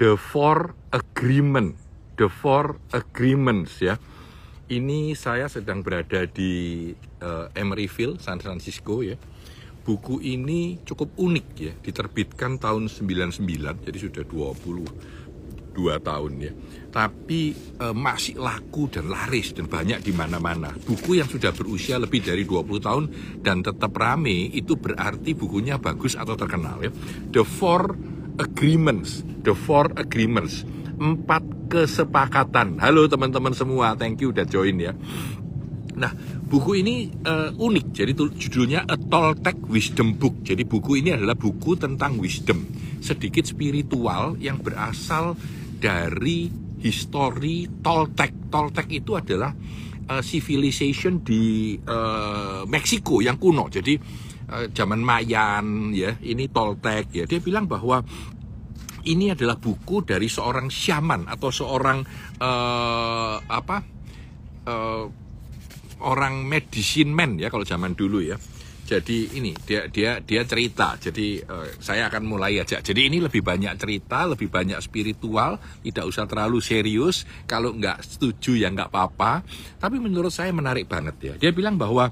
The Four Agreement, The Four Agreements ya. Ini saya sedang berada di uh, Emeryville, San Francisco ya. Buku ini cukup unik ya, diterbitkan tahun 99, jadi sudah 22 tahun ya. Tapi uh, masih laku dan laris dan banyak di mana-mana. Buku yang sudah berusia lebih dari 20 tahun dan tetap rame itu berarti bukunya bagus atau terkenal ya. The Four Agreements, The Four Agreements, empat kesepakatan. Halo teman-teman semua, thank you udah join ya. Nah, buku ini uh, unik. Jadi judulnya A Toltec Wisdom Book. Jadi buku ini adalah buku tentang wisdom, sedikit spiritual yang berasal dari histori Toltec. Toltec itu adalah uh, civilization di uh, Meksiko yang kuno. Jadi zaman Mayan ya, ini Toltec ya. Dia bilang bahwa ini adalah buku dari seorang shaman atau seorang uh, apa uh, orang medicine man ya kalau zaman dulu ya. Jadi ini dia dia dia cerita. Jadi uh, saya akan mulai aja. Jadi ini lebih banyak cerita, lebih banyak spiritual, tidak usah terlalu serius. Kalau nggak setuju ya nggak apa-apa. Tapi menurut saya menarik banget ya. Dia bilang bahwa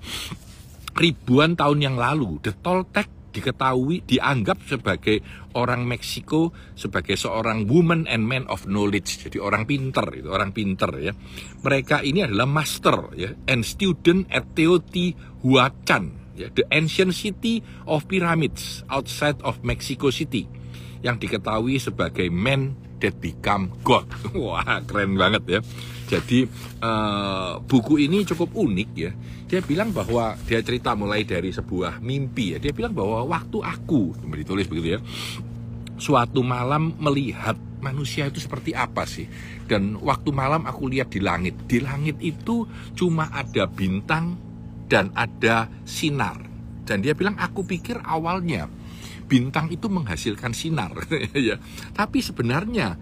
ribuan tahun yang lalu. The Toltec diketahui dianggap sebagai orang Meksiko sebagai seorang woman and man of knowledge. Jadi orang pinter itu orang pinter ya. Mereka ini adalah master ya and student at Teotihuacan ya the ancient city of pyramids outside of Mexico City yang diketahui sebagai men that become God. Wah keren banget ya jadi uh, buku ini cukup unik ya. Dia bilang bahwa dia cerita mulai dari sebuah mimpi ya. Dia bilang bahwa waktu aku ditulis begitu ya. Suatu malam melihat manusia itu seperti apa sih? Dan waktu malam aku lihat di langit. Di langit itu cuma ada bintang dan ada sinar. Dan dia bilang aku pikir awalnya bintang itu menghasilkan sinar ya. Tapi sebenarnya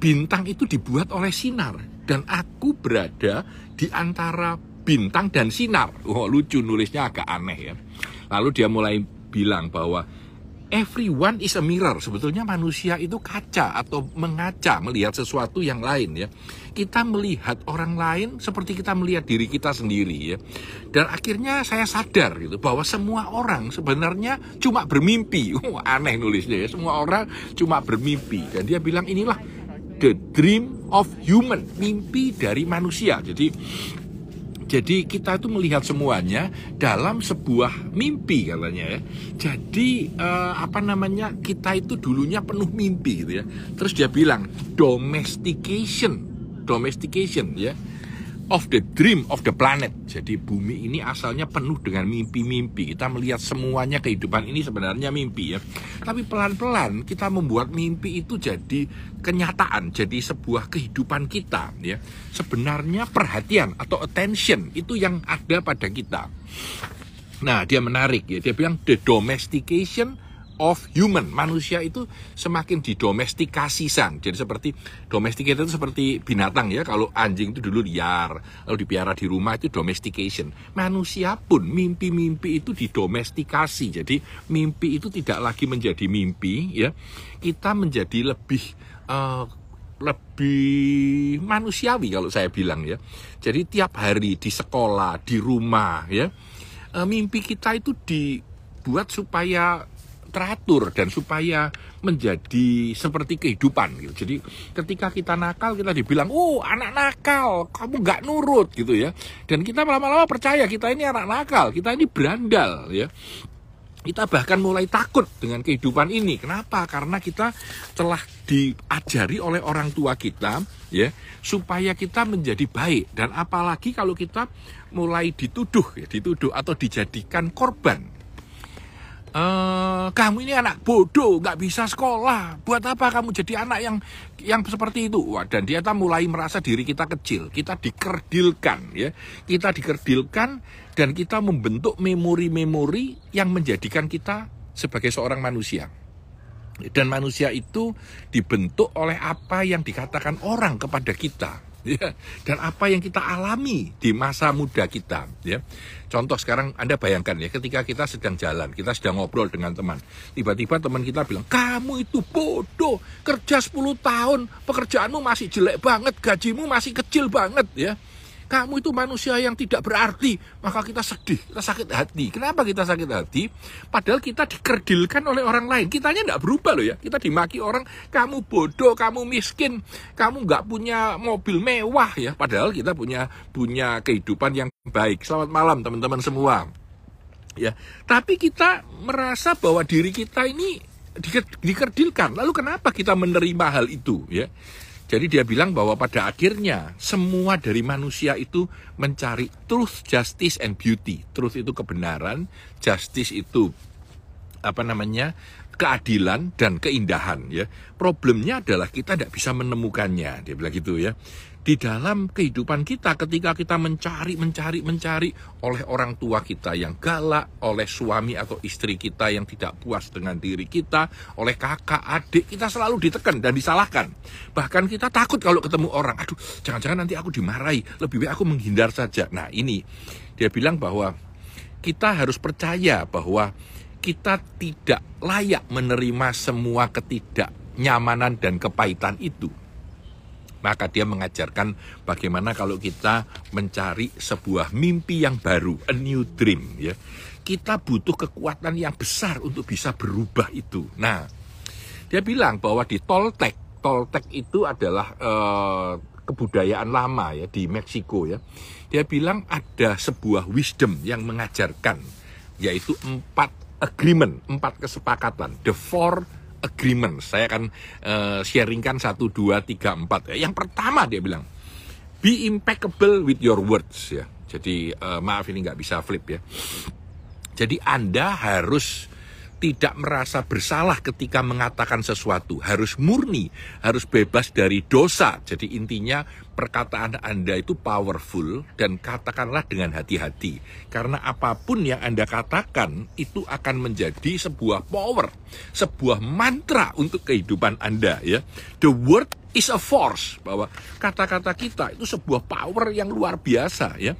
bintang itu dibuat oleh sinar dan aku berada di antara bintang dan sinar. Oh, lucu nulisnya agak aneh ya. Lalu dia mulai bilang bahwa everyone is a mirror. Sebetulnya manusia itu kaca atau mengaca melihat sesuatu yang lain ya. Kita melihat orang lain seperti kita melihat diri kita sendiri ya. Dan akhirnya saya sadar gitu bahwa semua orang sebenarnya cuma bermimpi. Oh, aneh nulisnya ya. Semua orang cuma bermimpi. Dan dia bilang inilah the dream of human, mimpi dari manusia. Jadi jadi kita itu melihat semuanya dalam sebuah mimpi katanya ya. Jadi eh, apa namanya kita itu dulunya penuh mimpi gitu ya. Terus dia bilang domestication, domestication ya of the dream of the planet. Jadi bumi ini asalnya penuh dengan mimpi-mimpi. Kita melihat semuanya kehidupan ini sebenarnya mimpi ya. Tapi pelan-pelan kita membuat mimpi itu jadi kenyataan, jadi sebuah kehidupan kita ya. Sebenarnya perhatian atau attention itu yang ada pada kita. Nah, dia menarik ya. Dia bilang the domestication of human. Manusia itu semakin didomestikasi san. Jadi seperti domestik itu seperti binatang ya. Kalau anjing itu dulu liar, lalu dipiara di rumah itu domestication. Manusia pun mimpi-mimpi itu didomestikasi. Jadi mimpi itu tidak lagi menjadi mimpi ya. Kita menjadi lebih uh, lebih manusiawi kalau saya bilang ya. Jadi tiap hari di sekolah, di rumah ya, uh, mimpi kita itu dibuat supaya teratur dan supaya menjadi seperti kehidupan gitu. Jadi ketika kita nakal kita dibilang, "Oh, anak nakal, kamu nggak nurut." gitu ya. Dan kita lama-lama percaya kita ini anak nakal, kita ini berandal ya. Kita bahkan mulai takut dengan kehidupan ini. Kenapa? Karena kita telah diajari oleh orang tua kita ya supaya kita menjadi baik dan apalagi kalau kita mulai dituduh ya, dituduh atau dijadikan korban Uh, kamu ini anak bodoh, nggak bisa sekolah. Buat apa kamu jadi anak yang yang seperti itu? Wah, dan dia mulai merasa diri kita kecil. Kita dikerdilkan, ya. Kita dikerdilkan dan kita membentuk memori-memori yang menjadikan kita sebagai seorang manusia. Dan manusia itu dibentuk oleh apa yang dikatakan orang kepada kita. Ya. Dan apa yang kita alami di masa muda kita ya. Contoh sekarang anda bayangkan ya ketika kita sedang jalan kita sedang ngobrol dengan teman tiba-tiba teman kita bilang kamu itu bodoh kerja 10 tahun pekerjaanmu masih jelek banget gajimu masih kecil banget ya kamu itu manusia yang tidak berarti, maka kita sedih, kita sakit hati. Kenapa kita sakit hati? Padahal kita dikerdilkan oleh orang lain. Kitanya tidak berubah loh ya. Kita dimaki orang, kamu bodoh, kamu miskin, kamu nggak punya mobil mewah ya. Padahal kita punya punya kehidupan yang baik. Selamat malam teman-teman semua. Ya, tapi kita merasa bahwa diri kita ini dikerdilkan. Lalu kenapa kita menerima hal itu ya? Jadi dia bilang bahwa pada akhirnya semua dari manusia itu mencari truth, justice, and beauty. Truth itu kebenaran, justice itu apa namanya keadilan dan keindahan ya. Problemnya adalah kita tidak bisa menemukannya. Dia bilang gitu ya di dalam kehidupan kita ketika kita mencari, mencari, mencari oleh orang tua kita yang galak, oleh suami atau istri kita yang tidak puas dengan diri kita, oleh kakak, adik, kita selalu ditekan dan disalahkan. Bahkan kita takut kalau ketemu orang, aduh jangan-jangan nanti aku dimarahi, lebih baik aku menghindar saja. Nah ini, dia bilang bahwa kita harus percaya bahwa kita tidak layak menerima semua ketidaknyamanan dan kepahitan itu maka dia mengajarkan bagaimana kalau kita mencari sebuah mimpi yang baru, a new dream ya. Kita butuh kekuatan yang besar untuk bisa berubah itu. Nah, dia bilang bahwa di Toltec, Toltec itu adalah eh, kebudayaan lama ya di Meksiko ya. Dia bilang ada sebuah wisdom yang mengajarkan yaitu empat agreement, empat kesepakatan, the four agreement. Saya akan uh, sharingkan satu, dua, tiga, empat. Yang pertama dia bilang, be impeccable with your words ya. Jadi uh, maaf ini nggak bisa flip ya. Jadi Anda harus tidak merasa bersalah ketika mengatakan sesuatu, harus murni, harus bebas dari dosa. Jadi intinya perkataan Anda itu powerful dan katakanlah dengan hati-hati. Karena apa pun yang Anda katakan itu akan menjadi sebuah power, sebuah mantra untuk kehidupan Anda ya. The word is a force bahwa kata-kata kita itu sebuah power yang luar biasa ya.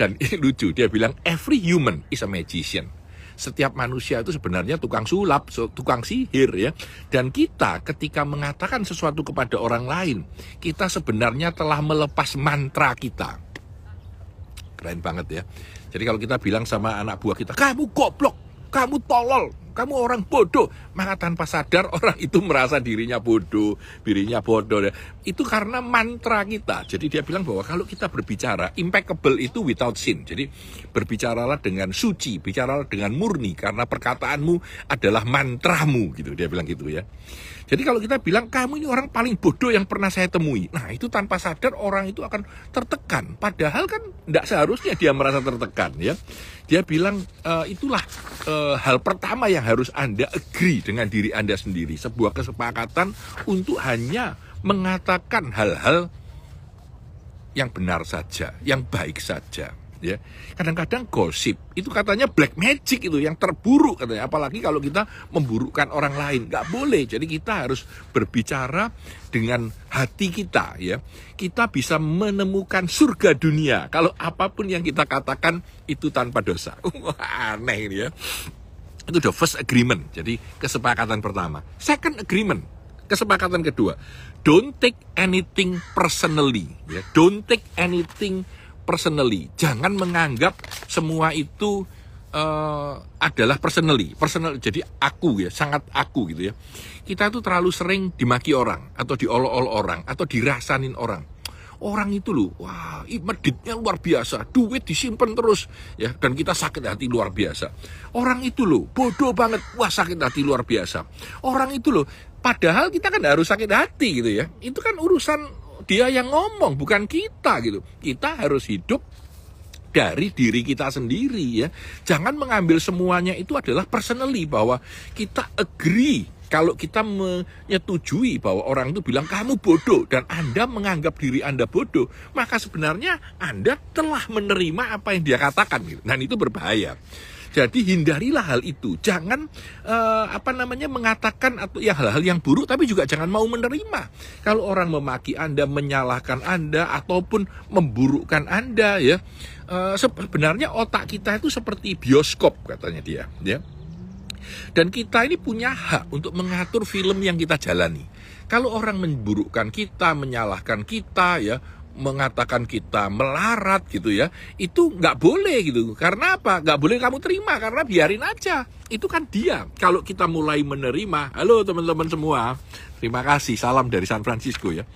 Dan ini lucu dia bilang every human is a magician setiap manusia itu sebenarnya tukang sulap, tukang sihir ya. Dan kita ketika mengatakan sesuatu kepada orang lain, kita sebenarnya telah melepas mantra kita. Keren banget ya. Jadi kalau kita bilang sama anak buah kita, kamu goblok, kamu tolol, kamu orang bodoh. Maka tanpa sadar orang itu merasa dirinya bodoh, dirinya bodoh. Itu karena mantra kita. Jadi dia bilang bahwa kalau kita berbicara, impeccable itu without sin. Jadi berbicaralah dengan suci, bicaralah dengan murni. Karena perkataanmu adalah mantramu gitu. Dia bilang gitu ya. Jadi kalau kita bilang kamu ini orang paling bodoh yang pernah saya temui, nah itu tanpa sadar orang itu akan tertekan. Padahal kan tidak seharusnya dia merasa tertekan ya. Dia bilang e, itulah e, hal pertama yang harus anda agree dengan diri anda sendiri, sebuah kesepakatan untuk hanya mengatakan hal-hal yang benar saja, yang baik saja ya. Kadang-kadang gosip itu katanya black magic itu yang terburuk katanya. Apalagi kalau kita memburukkan orang lain. Nggak boleh. Jadi kita harus berbicara dengan hati kita ya. Kita bisa menemukan surga dunia. Kalau apa pun yang kita katakan itu tanpa dosa. Aneh ini ya. Itu the first agreement. Jadi kesepakatan pertama. Second agreement kesepakatan kedua. Don't take anything personally ya. Don't take anything personally. Jangan menganggap semua itu uh, adalah personally. Personal jadi aku ya, sangat aku gitu ya. Kita tuh terlalu sering dimaki orang atau diolok-olok orang atau dirasanin orang. Orang itu loh, wah, meditnya luar biasa, duit disimpan terus, ya, dan kita sakit hati luar biasa. Orang itu loh, bodoh banget, wah sakit hati luar biasa. Orang itu loh, padahal kita kan harus sakit hati gitu ya. Itu kan urusan dia yang ngomong, bukan kita gitu. Kita harus hidup dari diri kita sendiri ya. Jangan mengambil semuanya itu adalah personally bahwa kita agree kalau kita menyetujui bahwa orang itu bilang kamu bodoh dan Anda menganggap diri Anda bodoh, maka sebenarnya Anda telah menerima apa yang dia katakan gitu. Dan itu berbahaya. Jadi hindarilah hal itu. Jangan uh, apa namanya mengatakan atau ya hal-hal yang buruk tapi juga jangan mau menerima. Kalau orang memaki Anda, menyalahkan Anda ataupun memburukkan Anda ya. Uh, sebenarnya otak kita itu seperti bioskop katanya dia, ya. Dan kita ini punya hak untuk mengatur film yang kita jalani. Kalau orang memburukkan kita, menyalahkan kita, ya, mengatakan kita melarat gitu ya, itu nggak boleh gitu. Karena apa? Nggak boleh kamu terima karena biarin aja. Itu kan dia. Kalau kita mulai menerima, halo teman-teman semua, terima kasih, salam dari San Francisco ya.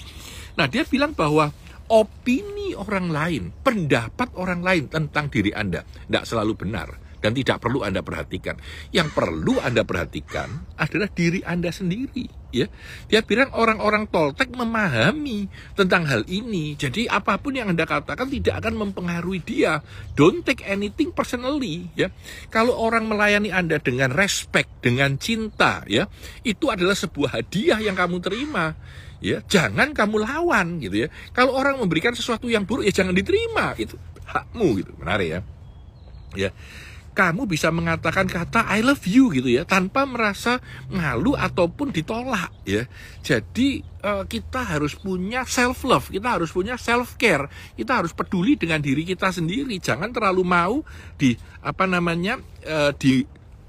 Nah dia bilang bahwa opini orang lain, pendapat orang lain tentang diri Anda tidak selalu benar dan tidak perlu Anda perhatikan. Yang perlu Anda perhatikan adalah diri Anda sendiri, ya. Dia bilang orang-orang toltek memahami tentang hal ini. Jadi apa pun yang Anda katakan tidak akan mempengaruhi dia. Don't take anything personally, ya. Kalau orang melayani Anda dengan respect, dengan cinta, ya, itu adalah sebuah hadiah yang kamu terima ya jangan kamu lawan gitu ya kalau orang memberikan sesuatu yang buruk ya jangan diterima itu hakmu gitu menarik ya ya kamu bisa mengatakan kata I love you gitu ya tanpa merasa malu ataupun ditolak ya. Jadi uh, kita harus punya self love, kita harus punya self care, kita harus peduli dengan diri kita sendiri. Jangan terlalu mau di apa namanya uh, di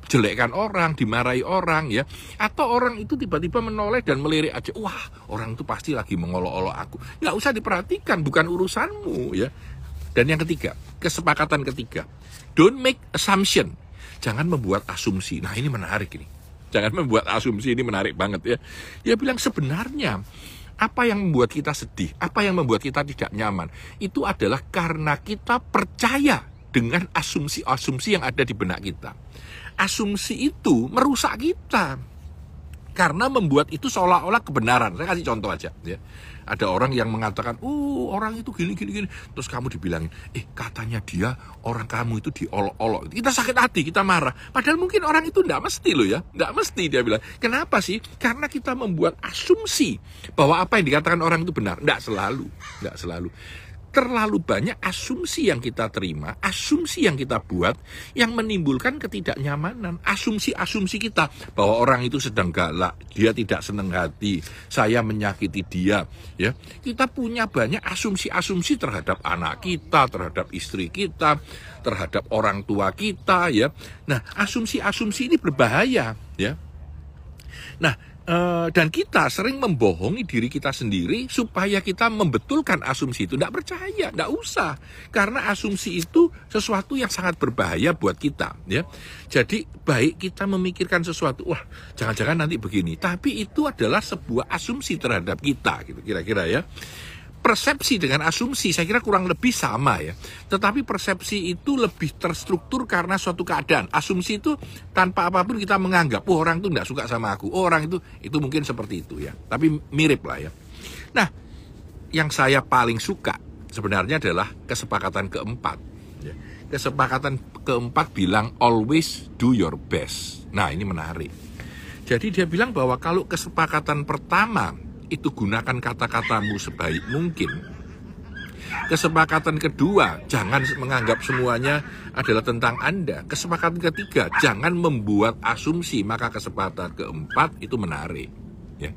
jelekkan orang, dimarahi orang ya, atau orang itu tiba-tiba menoleh dan melirik aja, wah orang itu pasti lagi mengolok-olok aku, nggak usah diperhatikan, bukan urusanmu ya. Dan yang ketiga, kesepakatan ketiga, don't make assumption. Jangan membuat asumsi. Nah ini menarik ini. Jangan membuat asumsi ini menarik banget ya. Dia bilang sebenarnya apa yang membuat kita sedih, apa yang membuat kita tidak nyaman, itu adalah karena kita percaya dengan asumsi-asumsi yang ada di benak kita. Asumsi itu merusak kita karena membuat itu seolah-olah kebenaran. Saya kasih contoh aja ya ada orang yang mengatakan, oh orang itu gini gini gini, terus kamu dibilangin, eh katanya dia orang kamu itu diolok-olok, kita sakit hati, kita marah. Padahal mungkin orang itu tidak mesti loh ya, tidak mesti dia bilang. Kenapa sih? Karena kita membuat asumsi bahwa apa yang dikatakan orang itu benar. Tidak selalu, tidak selalu terlalu banyak asumsi yang kita terima, asumsi yang kita buat yang menimbulkan ketidaknyamanan, asumsi-asumsi kita bahwa orang itu sedang galak, dia tidak senang hati, saya menyakiti dia, ya. Kita punya banyak asumsi-asumsi terhadap anak kita, terhadap istri kita, terhadap orang tua kita, ya. Nah, asumsi-asumsi ini berbahaya, ya. Nah, Uh, dan kita sering membohongi diri kita sendiri supaya kita membetulkan asumsi itu. Tidak percaya, tidak usah. Karena asumsi itu sesuatu yang sangat berbahaya buat kita. ya. Jadi baik kita memikirkan sesuatu, wah jangan-jangan nanti begini. Tapi itu adalah sebuah asumsi terhadap kita, gitu kira-kira ya persepsi dengan asumsi saya kira kurang lebih sama ya. Tetapi persepsi itu lebih terstruktur karena suatu keadaan. Asumsi itu tanpa apa pun kita menganggap, oh orang itu tidak suka sama aku. Oh orang itu itu mungkin seperti itu ya. Tapi mirip lah ya. Nah, yang saya paling suka sebenarnya adalah kesepakatan keempat. Ya. Kesepakatan keempat bilang always do your best. Nah ini menarik. Jadi dia bilang bahwa kalau kesepakatan pertama itu gunakan kata-katamu sebaik mungkin. Kesepakatan kedua, jangan menganggap semuanya adalah tentang Anda. Kesepakatan ketiga, jangan membuat asumsi. Maka kesepakatan keempat itu menarik. Ya.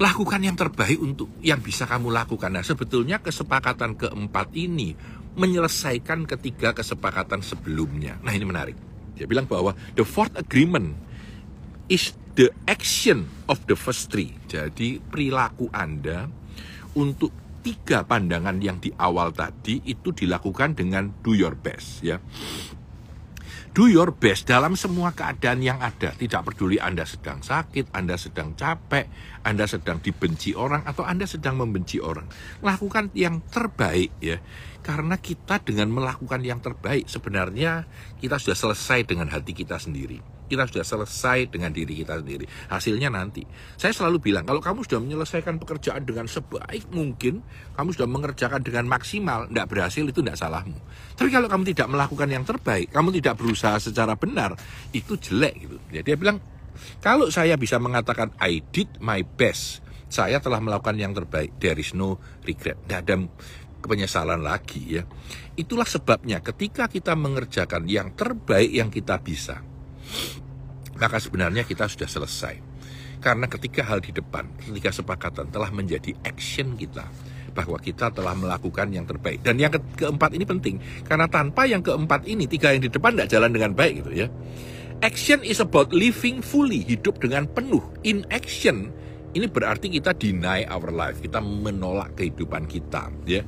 Lakukan yang terbaik untuk yang bisa kamu lakukan. Nah, sebetulnya kesepakatan keempat ini menyelesaikan ketiga kesepakatan sebelumnya. Nah, ini menarik. Dia bilang bahwa the fourth agreement is the action of the first three. Jadi perilaku Anda untuk tiga pandangan yang di awal tadi itu dilakukan dengan do your best ya. Do your best dalam semua keadaan yang ada. Tidak peduli Anda sedang sakit, Anda sedang capek, Anda sedang dibenci orang, atau Anda sedang membenci orang. Lakukan yang terbaik ya. Karena kita dengan melakukan yang terbaik, sebenarnya kita sudah selesai dengan hati kita sendiri kita sudah selesai dengan diri kita sendiri. Hasilnya nanti. Saya selalu bilang, kalau kamu sudah menyelesaikan pekerjaan dengan sebaik mungkin, kamu sudah mengerjakan dengan maksimal, tidak berhasil, itu tidak salahmu. Tapi kalau kamu tidak melakukan yang terbaik, kamu tidak berusaha secara benar, itu jelek gitu. Jadi dia bilang, kalau saya bisa mengatakan I did my best, saya telah melakukan yang terbaik. There is no regret. Tidak ada penyesalan lagi ya. Itulah sebabnya ketika kita mengerjakan yang terbaik yang kita bisa, maka sebenarnya kita sudah selesai. Karena ketika hal di depan, ketika sepakatan telah menjadi action kita, bahwa kita telah melakukan yang terbaik. Dan yang ke keempat ini penting, karena tanpa yang keempat ini, tiga yang di depan tidak jalan dengan baik gitu ya. Action is about living fully, hidup dengan penuh. In action, ini berarti kita deny our life, kita menolak kehidupan kita, ya.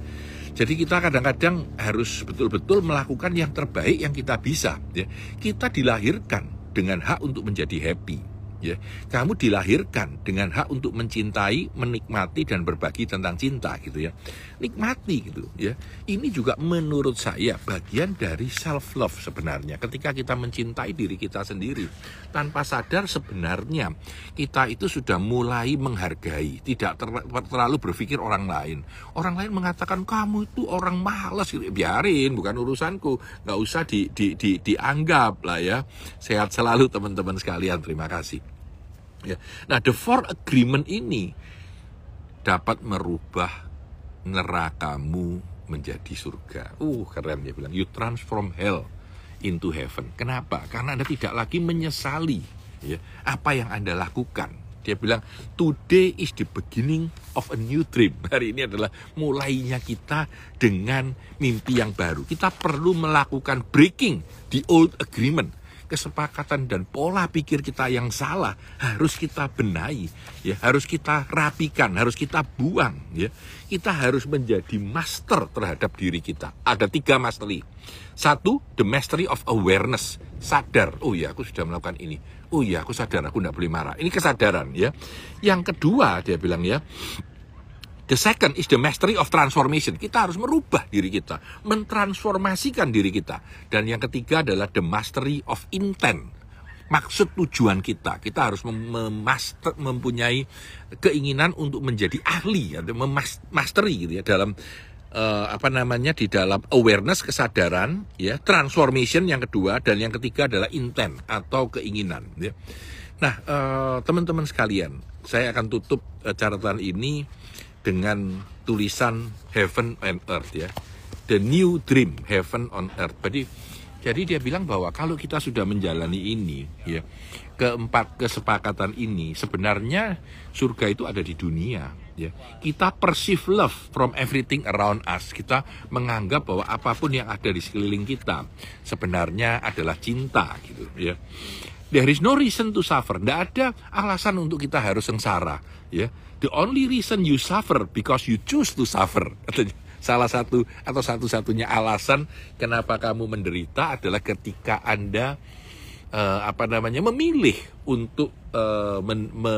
Jadi kita kadang-kadang harus betul-betul melakukan yang terbaik yang kita bisa, ya. Kita dilahirkan dengan hak untuk menjadi happy ya kamu dilahirkan dengan hak untuk mencintai menikmati dan berbagi tentang cinta gitu ya nikmati gitu ya. Ini juga menurut saya bagian dari self love sebenarnya. Ketika kita mencintai diri kita sendiri tanpa sadar sebenarnya kita itu sudah mulai menghargai tidak ter terlalu berpikir orang lain. Orang lain mengatakan kamu itu orang malas gitu. Biarin bukan urusanku. Nggak usah di, di, di, dianggap lah ya. Sehat selalu teman-teman sekalian. Terima kasih. Ya. Nah, the four agreement ini dapat merubah nerakamu menjadi surga. Uh, keren dia bilang. You transform hell into heaven. Kenapa? Karena Anda tidak lagi menyesali ya, apa yang Anda lakukan. Dia bilang, today is the beginning of a new dream. Hari ini adalah mulainya kita dengan mimpi yang baru. Kita perlu melakukan breaking the old agreement kesepakatan dan pola pikir kita yang salah harus kita benahi ya. Harus kita rapikan harus kita buang ya. Kita harus menjadi master terhadap diri kita. Ada tiga mastery. Satu the mastery of awareness. Sadar. Oh ya aku sudah melakukan ini. Oh ya aku sadar aku tidak boleh marah. Ini kesadaran ya. Yang kedua dia bilang ya The second is the mastery of transformation. Kita harus merubah diri kita, mentransformasikan diri kita. Dan yang ketiga adalah the mastery of intent. Maksud tujuan kita, kita harus memaster, mempunyai keinginan untuk menjadi ahli atau memastery gitu ya dalam uh, apa namanya di dalam awareness kesadaran ya transformation yang kedua dan yang ketiga adalah intent atau keinginan ya. Nah, uh, teman-teman sekalian, saya akan tutup uh, catatan ini dengan tulisan heaven and earth ya. The new dream heaven on earth. Jadi jadi dia bilang bahwa kalau kita sudah menjalani ini ya, keempat kesepakatan ini sebenarnya surga itu ada di dunia ya. Kita perceive love from everything around us. Kita menganggap bahwa apa pun yang ada di sekeliling kita sebenarnya adalah cinta gitu ya. There is no reason to suffer. Tidak ada alasan untuk kita harus sengsara ya the only reason you suffer because you choose to suffer. Salah satu atau satu-satunya alasan kenapa kamu menderita adalah ketika Anda uh, apa namanya memilih untuk uh, men, me,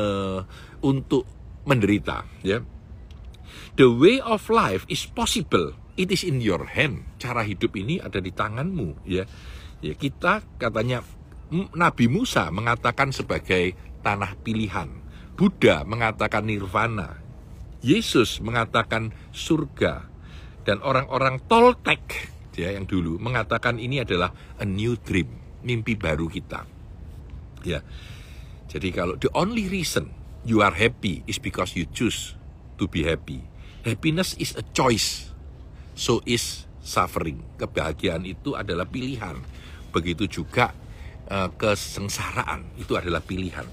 untuk menderita, ya. The way of life is possible. It is in your hand. Cara hidup ini ada di tanganmu, ya. Ya, kita katanya Nabi Musa mengatakan sebagai tanah pilihan Buddha mengatakan nirvana, Yesus mengatakan surga, dan orang-orang Toltek ya yang dulu mengatakan ini adalah a new dream, mimpi baru kita. Ya. Jadi kalau the only reason you are happy is because you choose to be happy. Happiness is a choice. So is suffering. Kebahagiaan itu adalah pilihan. Begitu juga uh, kesengsaraan itu adalah pilihan.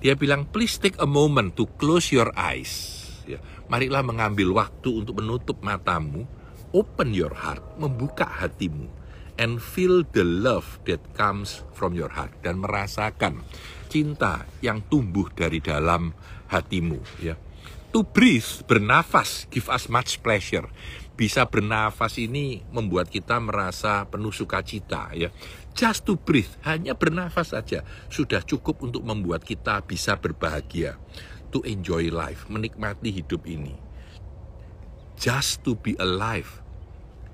Dia bilang, please take a moment to close your eyes. Ya, marilah mengambil waktu untuk menutup matamu, open your heart, membuka hatimu, and feel the love that comes from your heart dan merasakan cinta yang tumbuh dari dalam hatimu. Ya, to breathe, bernafas, give us much pleasure bisa bernafas ini membuat kita merasa penuh sukacita ya. Just to breathe, hanya bernafas saja sudah cukup untuk membuat kita bisa berbahagia. To enjoy life, menikmati hidup ini. Just to be alive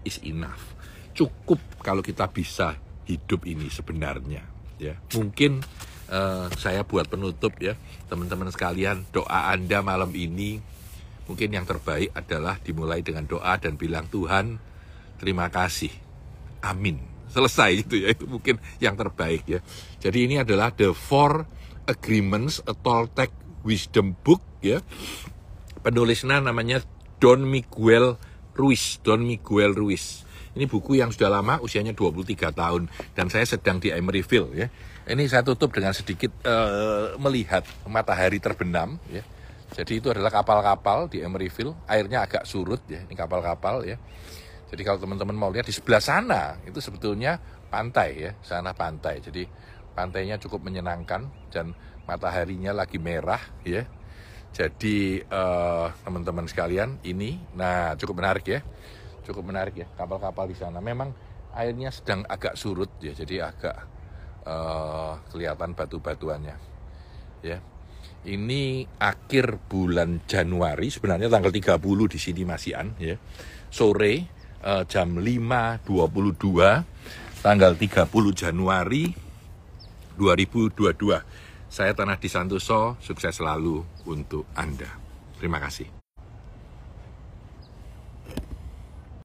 is enough. Cukup kalau kita bisa hidup ini sebenarnya ya. Mungkin uh, saya buat penutup ya, teman-teman sekalian, doa Anda malam ini mungkin yang terbaik adalah dimulai dengan doa dan bilang Tuhan terima kasih amin selesai itu ya itu mungkin yang terbaik ya jadi ini adalah the four agreements a Toltec wisdom book ya penulisnya namanya Don Miguel Ruiz, Don Miguel Ruiz. Ini buku yang sudah lama, usianya 23 tahun, dan saya sedang di Emeryville ya. Ini saya tutup dengan sedikit uh, melihat matahari terbenam ya. Jadi itu adalah kapal-kapal di Emeryville, airnya agak surut ya, ini kapal-kapal ya. Jadi kalau teman-teman mau lihat di sebelah sana itu sebetulnya pantai ya, sana pantai. Jadi pantainya cukup menyenangkan dan mataharinya lagi merah ya. Jadi uh, teman-teman sekalian ini, nah cukup menarik ya, cukup menarik ya kapal-kapal di sana. Memang airnya sedang agak surut ya, jadi agak uh, kelihatan batu-batuannya ya. Ini akhir bulan Januari, sebenarnya tanggal 30 di sini masihan ya. Sore uh, jam 5.22 tanggal 30 Januari 2022. Saya Tanah di Santoso, sukses selalu untuk Anda. Terima kasih.